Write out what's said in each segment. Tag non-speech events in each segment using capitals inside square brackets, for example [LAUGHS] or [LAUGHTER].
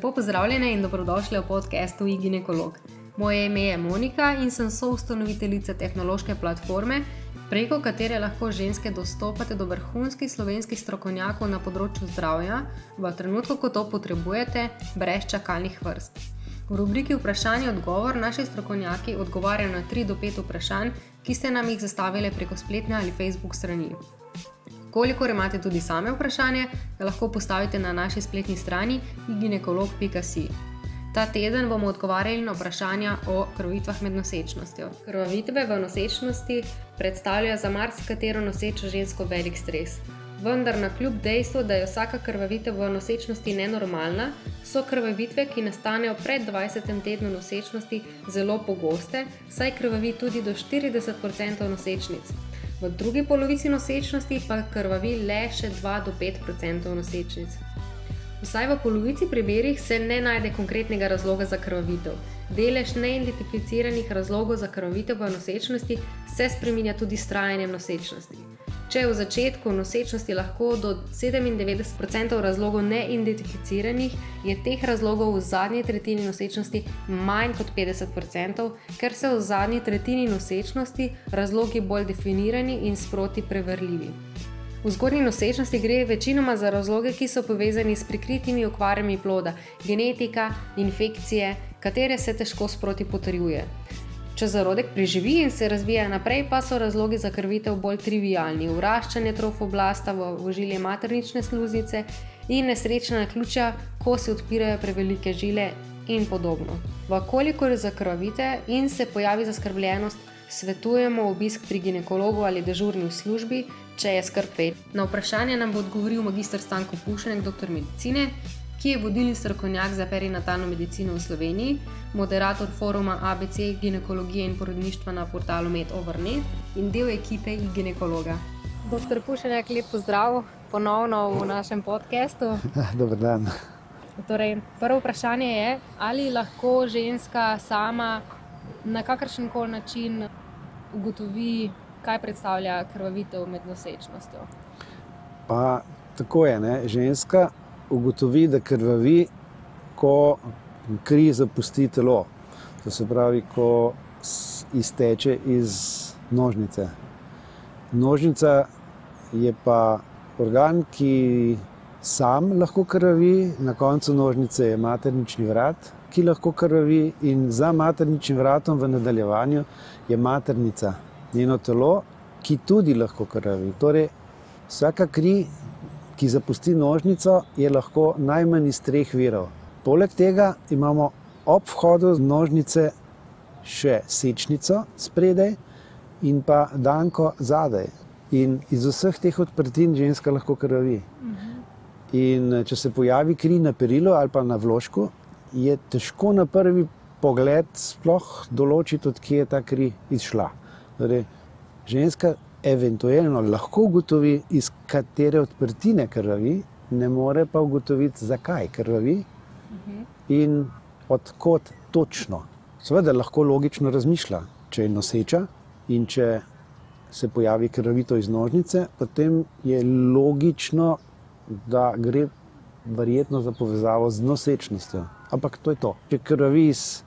Lepo pozdravljene in dobrodošli v podkastu iGinekolog. Moje ime je Monika in sem soustanoviteljica tehnološke platforme, preko katere lahko ženske dostopate do vrhunskih slovenskih strokovnjakov na področju zdravja v trenutku, ko to potrebujete, brez čakalnih vrst. V rubriki Vprašanje in odgovor naši strokovnjaki odgovarjajo na 3 do 5 vprašanj, ki ste nam jih zastavili preko spletne ali Facebook strani. Kolikor imate tudi same vprašanje, ga lahko postavite na naši spletni strani ginekolog.si. Ta teden bomo odgovarjali na vprašanja o krvavitvah med nosečnostjo. Krvavitve v nosečnosti predstavljajo za marsikatero nosečo žensko velik stres. Vendar, na kljub dejstvu, da je vsaka krvavitev v nosečnosti nenormalna, so krvavitve, ki nastanejo pred 20. tednom nosečnosti, zelo pogoste, saj krvavi tudi do 40% nosečnic. V drugi polovici nosečnosti pa krvavi le še 2-5% nosečnic. Vsaj v polovici primerih se ne najde konkretnega razloga za krvavitev. Delež neidentificiranih razlogov za krvavitev v nosečnosti se spreminja tudi s trajanjem nosečnosti. Če je v začetku nosečnosti lahko do 97% razlogov neidentificiranih, je teh razlogov v zadnji tretjini nosečnosti manj kot 50%, ker so v zadnji tretjini nosečnosti razlogi bolj definirani in sproti preverljivi. V zgodnji nosečnosti gre večinoma za razloge, ki so povezani s prikritimi okvarami ploda, genetika, infekcije, katere se težko sproti potrjuje. Če zarodek preživi in se razvija naprej, pa so razlogi za krvitev bolj trivialni: vraščanje trofoblasta v ožilje maternične sluznice in nesrečna ključa, ko se odpirajo prevelike žile in podobno. Vkolikor zakrvavite in se pojavi zaskrbljenost, svetujemo obisk pri ginekologu ali dežurni v službi, če je skrb pet. Na vprašanje nam bo odgovoril magistr Stanko Pušenek, doktor medicine, ki je vodilni strokovnjak za perinatalno medicino v Sloveniji, moderator foruma ABC ginekologije in porodništva na portalu MedOvernet in del ekipe Ginekologa. Doktor Pušenek, lep pozdrav ponovno v našem podkastu. [LAUGHS] Dober dan. Torej, prvo vprašanje je, ali lahko ženska sama na kakršen koli način ugotovi, kaj predstavlja krvavitev med nosečnostjo. Pa tako je, ne? ženska ugotovi, da krvavi, ko kri zapusti telo. To se pravi, ko izteče iz nožnice. Nožnica je pa organ, ki sam lahko krvavi, na koncu nožnice je maternični vrat, ki lahko krvavi, in za materničnim vratom v nadaljevanju je maternica, njeno telo, ki tudi lahko krvavi. Torej, vsaka kri ki zapusti nožnico, je lahko najmanj iz treh virov. Poleg tega imamo ob vhodu nožnice še sečnico spredaj in pa danko zadaj. In iz vseh teh odprtin ženska lahko krvavi. In če se pojavi kri na perilu ali pa na vložku, je težko na prvi pogled sploh določiti, odkje je ta kri izšla. Torej, ženska eventualno lahko ugotovi, iz katere odprtine krvavi, ne more pa ugotoviti, zakaj krvavi in odkot točno. Seveda lahko logično razmišlja, če je noseča in če se pojavi krvavito iz nožnice, potem je logično, da gre verjetno za povezavo z nosečnostjo. Ampak to je to. Če krvavi iz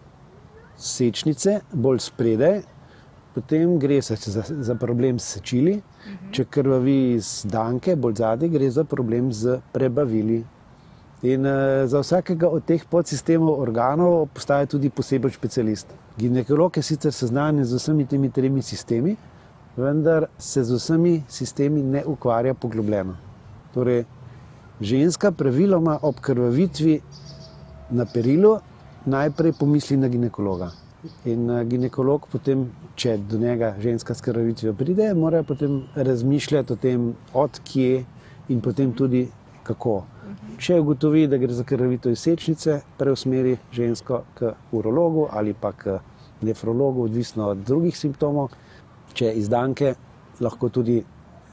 sečnice, bolj spredaj, potem gre se za, za problem s sečili, uh -huh. če krvavi iz danke, bolj zadaj, gre za problem z prebavili. In uh, za vsakega od teh podsistemov organov postaje tudi poseben specialist. Ginekolog je sicer seznanjen z vsemi temi tremi sistemi, vendar se z vsemi sistemi ne ukvarja poglobljeno. Torej, ženska praviloma ob krvavitvi na perilu najprej pomisli na ginekologa. In uh, ginekolog, potem, če do njega ženska s krvavitvijo pride, mora potem razmišljati o tem, odkje in potem tudi kako. Če ugotovi, da gre za krvavito iz sečnice, preusmeri žensko k urologu ali pa k nefrologu, odvisno od drugih simptomov. Če izdanke, lahko tudi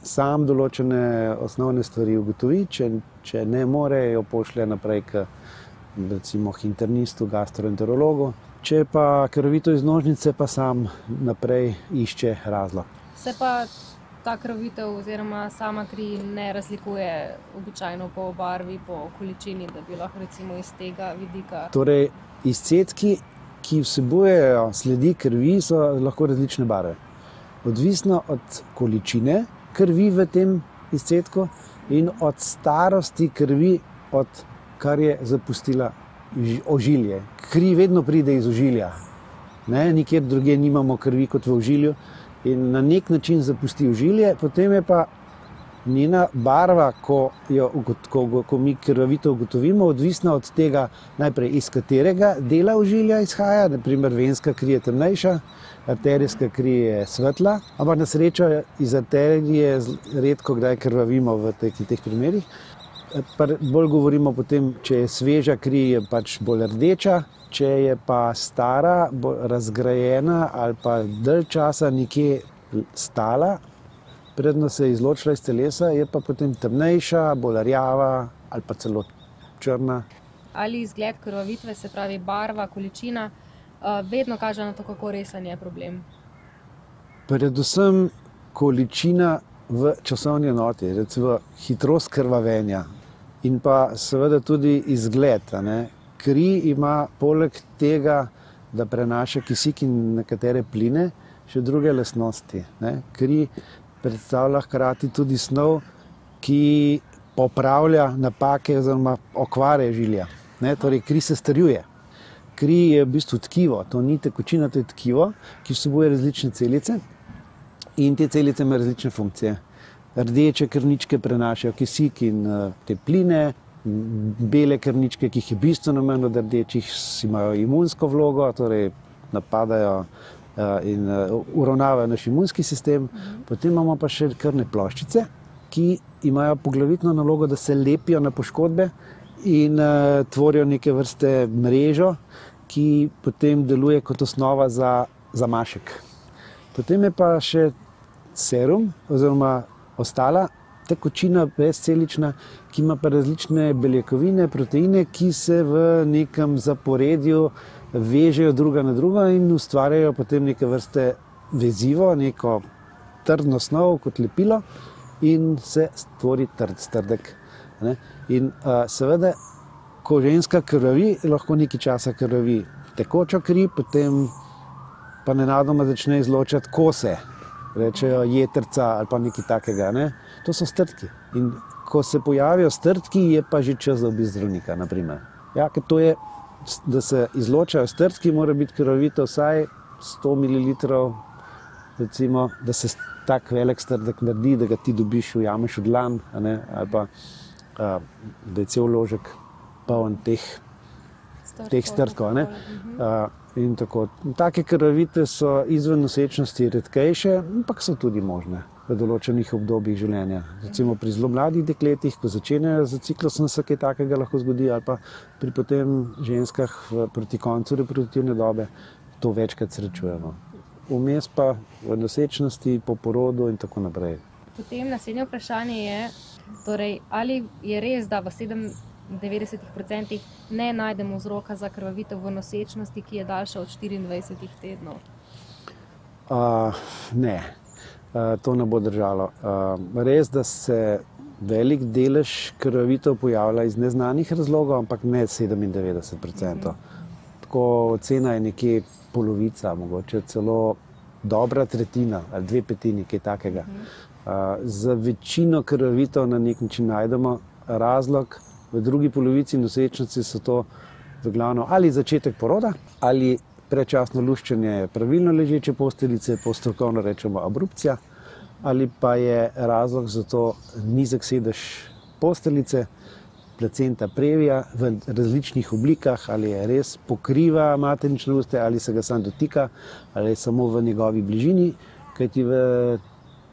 sam določene osnovne stvari ugotovi, če, če ne more, jo pošlje naprej k recimo internistu, gastroenterologu. Če pa krvito iz nožnice, pa sam naprej išče razlog. Se pa ta krvitev oziroma sama kri ne razlikuje običajno po barvi, po količini, da bi lahko recimo iz tega vidika. Torej, izcedki, ki vsebujejo sledi krvi, so lahko različne barve. Odvisno od količine krvi v tem izcedku in od starosti krvi, od kar je zapustila ožilje. Kri vedno pride iz ožilja. Ne, nikjer drugje nimamo krvi kot v ožilju in na nek način zapusti ožilje, potem je pa njena barva, ko, jo, ko, ko mi krvavito ugotovimo, odvisna od tega, najprej iz katerega dela ožilja izhaja. Naprimer, venska kri je temnejša, arterijska kri je svetla, ampak na srečo iz arterije redko kdaj krvavimo v teh, teh primerih. Bolj govorimo o tem, če je sveža kri, je pač bolj rdeča, če je pa stara, razgrajena ali pa dalj časa nekje stala, predno se je izločila iz telesa, je pa potem temnejša, bolj rjava ali pa celo črna. Ali izgled krvavitve, se pravi barva, količina, vedno kaže na to, kako resen je problem. Predvsem količina v časovni enoti, recimo hitrost krvavenja, in pa seveda tudi izgled. Kri ima poleg tega, da prenaša kisik in nekatere pline, še druge lastnosti. Ne? Kri predstavlja hkrati tudi snov, ki popravlja napake oziroma okvare žilja. Ne? Torej, kri se starjuje. Kri je v bistvu tkivo, to ni tekočina, to je tkivo, ki vsebuje različne celice in te celice imajo različne funkcije rdeče krvničke prenašajo kisik in uh, te pline, bele krvničke, ki jih je bistveno manj od rdečih, imajo imunsko vlogo, torej napadajo uh, in uh, uravnavajo naš imunski sistem. Mhm. Potem imamo pa še krvne ploščice, ki imajo poglavitno nalogo, da se lepijo na poškodbe in tvorijo neke vrste mrežo, ki potem deluje kot osnova za zamašek. Potem je pa še serum oziroma ostala tekočina, brezcelična, ki ima pa različne beljakovine, proteine, ki se v nekem zaporedju vežejo druga na drugo in ustvarjajo potem neke vrste vezivo, neko trdno snov kot lepilo in se stvori trd strdek. Ne? In uh, seveda, ko ženska krvavi, lahko nekaj časa krvavi tekočo kri, potem pa nenadoma začne izločati kose rečejo jetrca ali pa nekaj takega. Ne? To so strtki. In ko se pojavijo strtki, je pa že čas, da obiš zdravnika. Ja, je, da se izločajo strtki, mora biti krvavito vsaj 100 ml, recimo, da se tako velik strdek naredi, da ga ti dobiš v jameš v dlan, ali pa a, da je cel ložek poln teh, teh strtkov. In tako. Take krvavitve so izven nosečnosti redkejše, ampak so tudi možne v določenih obdobjih življenja. Recimo pri zelo mladih dekletih, ko začenjajo z ciklusom, se kaj takega lahko zgodi, ali pa pri potem ženskah proti koncu reproduktivne dobe to večkrat srečujemo. Vmes pa v nosečnosti, po porodu in tako naprej. Potem naslednje vprašanje je, torej, ali je res, da v sedem 90% ne najdemo vzroka za krvavitev v nosečnosti, ki je daljša od 24 tednov? Uh, ne, uh, to ne bo držalo. Uh, res, da se velik delež krvavitev pojavlja iz neznanih razlogov, ampak ne 97%. Mhm. Tako ocena je nekje polovica, mogoče celo dobra tretjina ali dve petini, kaj takega. Mhm. Uh, za večino krvavitev na nek način najdemo razlog v drugi polovici nosečnosti so to glavno ali začetek poroda ali prečasno luščenje pravilno ležeče posteljice, po strokovno rečemo abrupcija, ali pa je razlog za to nizek sedež posteljice, placenta previja v različnih oblikah, ali je res pokriva maternične uste, ali se ga sam dotika, ali je samo v njegovi bližini, kajti v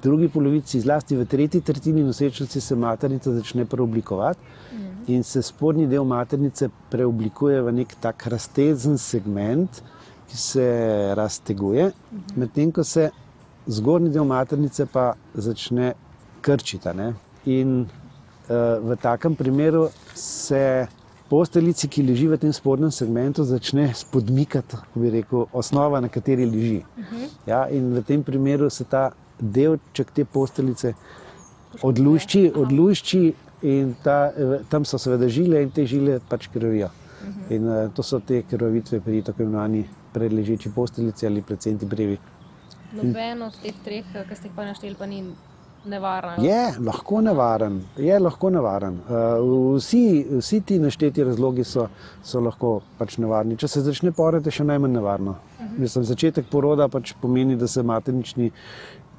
drugi polovici, zlasti v tretji tretjini nosečnosti, se maternica začne preoblikovati mhm. In se spodnji del maternice preoblikuje v nek tak raztezen segment, ki se razteguje, mhm. medtem ko se zgornji del maternice pa začne krčiti. In uh, v takem primeru se. Posteljici, ki leži v tem spodnjem segmentu, začne spodmikati, kako bi rekel, osnova, na kateri leži. Uh mhm. -huh. ja, in v tem primeru se ta delček te posteljice odlušči, odlušči in ta, eh, tam so seveda žile in te žile pač krvijo. In uh, to so te krvavitve pri tako imenovani predležeči posteljici ali predvsem ti brevi. Noben od teh treh, ki ste jih pa našteli, pa ni nevaren. Je lahko nevaren, je lahko nevaren. Uh, vsi, vsi ti našteti razlogi so, so lahko pač nevarni. Če se začne porati, je še najmanj nevarno. Uh -huh. Mislim, začetek poroda pač pomeni, da se maternični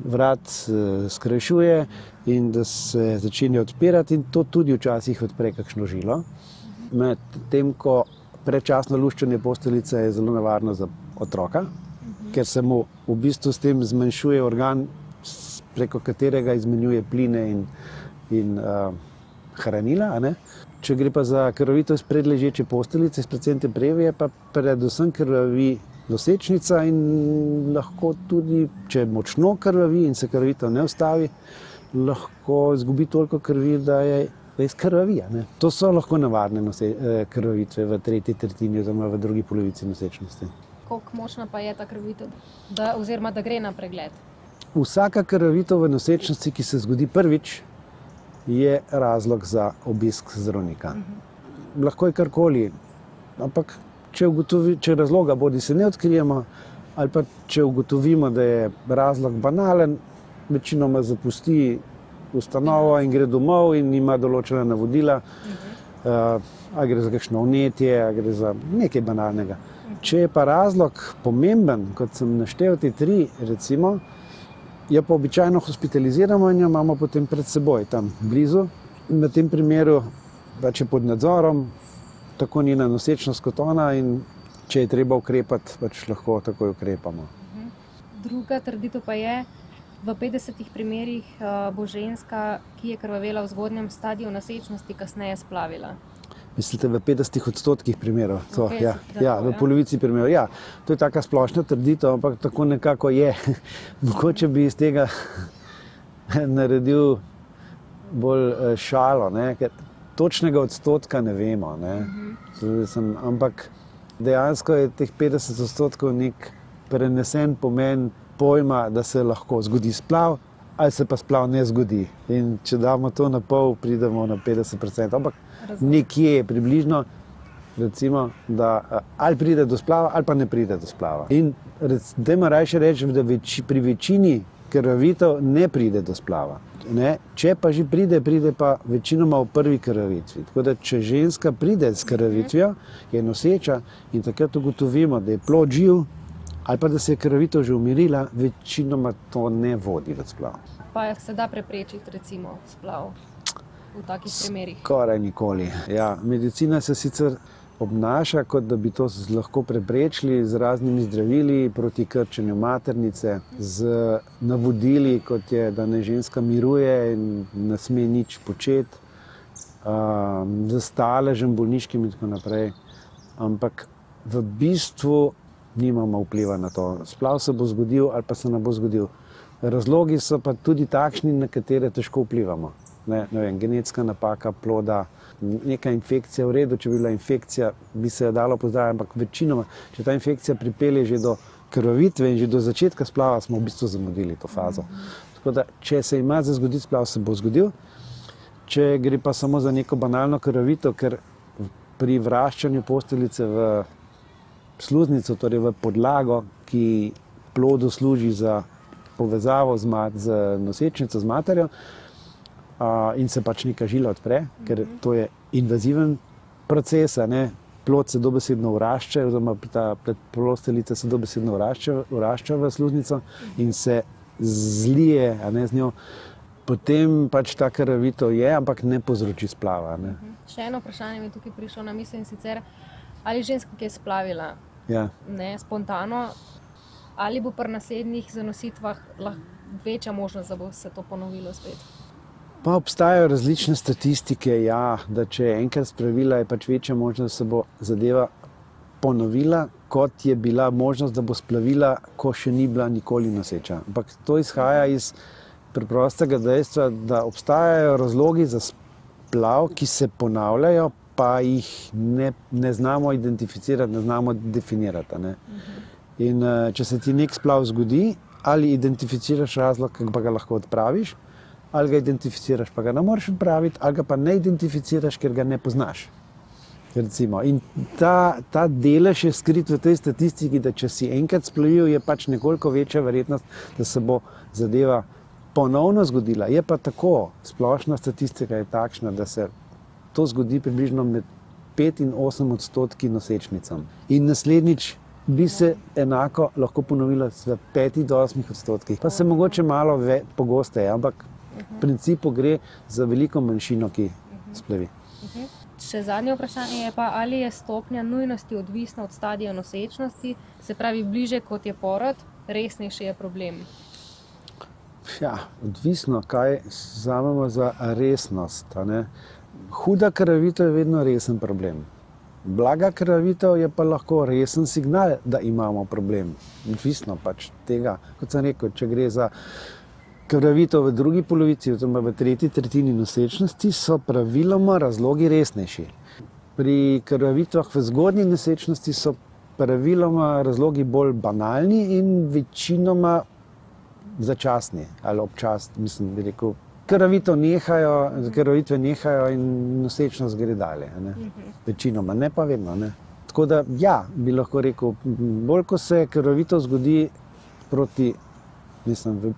vrat uh, skrajšuje in da se začne odpirati, in to tudi včasih odpre kakšno žilo. Medtem ko predčasno luščenje posteljice je zelo nevarno za otroka, uh -huh. ker se mu v bistvu s tem zmanjšuje organ preko katerega izmenjuje pline in, in uh, hranila. Če gre pa za krvavito iz predležeče posteljice, predvsem previje, pa predvsem krvavi nosečnica in lahko tudi, če močno krvavi in se krvavito ne ustavi, lahko izgubi toliko krvi, da je. Krvavi, to so lahko navadne nose, eh, krvavitve v tretji tretjini, oziroma v drugi polovici nosečnosti. Kako močna pa je ta krvavitev, da, oziroma da gre na pregled? Vsaka krvavitev v nosečnosti, ki se zgodi prvič, je razlog za obisk zdravnika. Mhm. Lahko je karkoli, ampak če, ugotovi, če razloga bodi se ne odkrijemo, ali pa če ugotovimo, da je razlog banalen, večinoma zapusti ustanovo in gre domov in ima določena navodila, mhm. uh, ali gre za kakšno vnetje, ali gre za nekaj banalnega. Mhm. Če je pa razlog pomemben, kot sem naštel te tri, recimo, jo pa običajno hospitaliziramo in jo imamo potem pred seboj, tam blizu. Na tem primeru, da če pod nadzorom, tako njena nosečnost kot ona, in če je treba ukrepati, pač lahko takoj ukrepamo. Mhm. Druga trditev pa je, v 50 primerih eh, bo ženska, ki je krvavela v zgodnjem stadiju nosečnosti, kasneje splavila. Mislite, v 50 odstotkih primerov, to, okay, ja, ja, v ja. polovici primerov. Ja, to je tako splošna trditev, ampak tako nekako je. [LAUGHS] Mogoče bi iz tega [LAUGHS] naredil bolj eh, šalo, ne? ker točnega odstotka ne vemo. Ne? Mhm. Sem, ampak dejansko je teh 50 odstotkov nek prenesen pomen pojma, da se lahko zgodi splav. Ali se pa splav ne zgodi. In če damo to na pol, pridemo na 50%. Ampak nekje približno, recimo, da ali pride do splava, ali pa ne pride do splava. In da ima raje reči, da več, pri večini krvavitev ne pride do splava. Ne? Če pa že pride, pride pa večinoma v prvi krvavitvi. Tako da, če ženska pride s krvavitvijo, je noseča in takrat ugotovimo, da je plod živ. Ali pa da se je krvavitev že umirila, večinoma to ne vodi v splav. Pa se da preprečiti, recimo, splav v takih primerih? Skoraj nikoli. Ja, medicina se sicer obnaša, kot da bi to lahko preprečili z raznimi zdravili proti krčenju maternice, z navodili, kot je, da ne ženska miruje in ne sme nič početi, um, z staležem bolniškim in tako naprej. Ampak v bistvu nimamo vpliva na to. Splav se bo zgodil ali pa se ne bo zgodil. Razlogi so pa tudi takšni, na katere težko vplivamo ne, ne vem, genetska napaka ploda, neka infekcija, v redu, če bi bila infekcija, bi se jo dalo pozdraviti, ampak večinoma, če ta infekcija pripelje že do krvavitve in že do začetka splava, smo v bistvu zamudili to fazo. Tako da, če se ima za zgoditi splav, se bo zgodil. Če gre pa samo za neko banalno krvavitev, ker pri vraščanju posteljice v sluznico, torej v podlago, ki plodu služi za povezavo z, mat, z nosečnico, z materjo, in se pač neka žila odpre, ker to je invaziven proces. Plod se dobesedno vrašča, oziroma ta predprosteljica se dobesedno vrašča, vrašča v sluznico in se zlije ne, z njo. Potem pač ta krvavitev je, ampak ne povzroči splava. Ne. Mhm. Še eno vprašanje mi je tukaj prišlo na misel in sicer, ali ženska, ki je splavila ja. ne, spontano, ali bo pri naslednjih zanositvah večja možnost, da bo se to ponovilo spet. Pa obstajajo različne statistike, ja, da če je enkrat spravila, je pač večja možnost, da se bo zadeva ponovila, kot je bila možnost, da bo splavila, ko še ni bila nikoli noseča. Ampak to izhaja iz preprostega dejstva, da obstajajo razlogi za splav, ki se ponavljajo, pa jih ne, ne znamo identificirati, ne znamo definirati. Ne. In, eh, če se ti nek splav zgodi, ali identificiraš razlog, ki pa ga lahko odpraviš, ali ga identificiraš, pa ga ne moreš odpraviti, ali ga pa ne identificiraš, ker ga ne poznaš. Recimo. In ta, ta delež je skrit v tej statistiki, da če si enkrat splovil, je pač nekoliko večja verjetnost, da se bo zadeva ponovno zgodila. Je pa tako, splošna statistika je takšna, da se to zgodi približno med 5 in 8 odstotki nosečnicam. In naslednjič bi se enako lahko ponovilo v 5 do 8 odstotkih, pa se mogoče malo pogosteje, ampak v principu gre za veliko manjšino, ki splevi. Še zadnje vprašanje je pa, ali je stopnja nujnosti odvisna od stadija nosečnosti, se pravi, bliže kot je porod, resnejši je problem. Ja, odvisno, kaj vzamemo za resnost. Huda krvavitev je vedno resen problem. Blaga krvavitev je pa lahko resen signal, da imamo problem. Odvisno pač tega, kot sem rekel, če gre za krvavitev v drugi polovici, oziroma v tretji tretjini nosečnosti, so praviloma razlogi resnejši. Pri krvavitvah v zgodnji nosečnosti so praviloma razlogi bolj banalni in večinoma začasni ali občasni. Mislim, da rekel, krvavitev nehajo, krvavitve nehajo in nosečnost gre dalje. Ne? Večinoma, ne pa vedno. Ne? Tako da, ja, bi lahko rekel, bolj ko se krvavitev zgodi proti, mislim,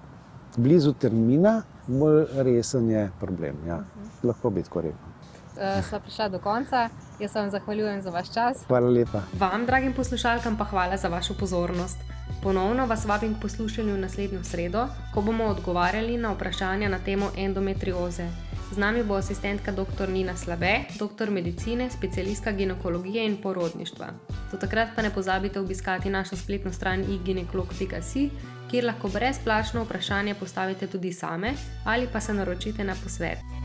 blizu termina, bolj resen je problem. Ja. Uh -huh. Lahko bi tako rekel. Uh, sva prišla do konca. Jaz vam zahvaljujem za vaš čas. Hvala lepa. Vam, dragim poslušalkam, pa hvala za vašo pozornost. Ponovno vas vabim k poslušanju naslednjo sredo, ko bomo odgovarjali na vprašanja na temo endometrioze. Z nami bo asistentka dr. Nina Slabe, doktor medicine, specialistka ginekologije in porodništva. Do takrat pa ne pozabite obiskati našo spletno stran iginekolog.si, kjer lahko brezplačno vprašanje postavite tudi same ali pa se naročite na posvet.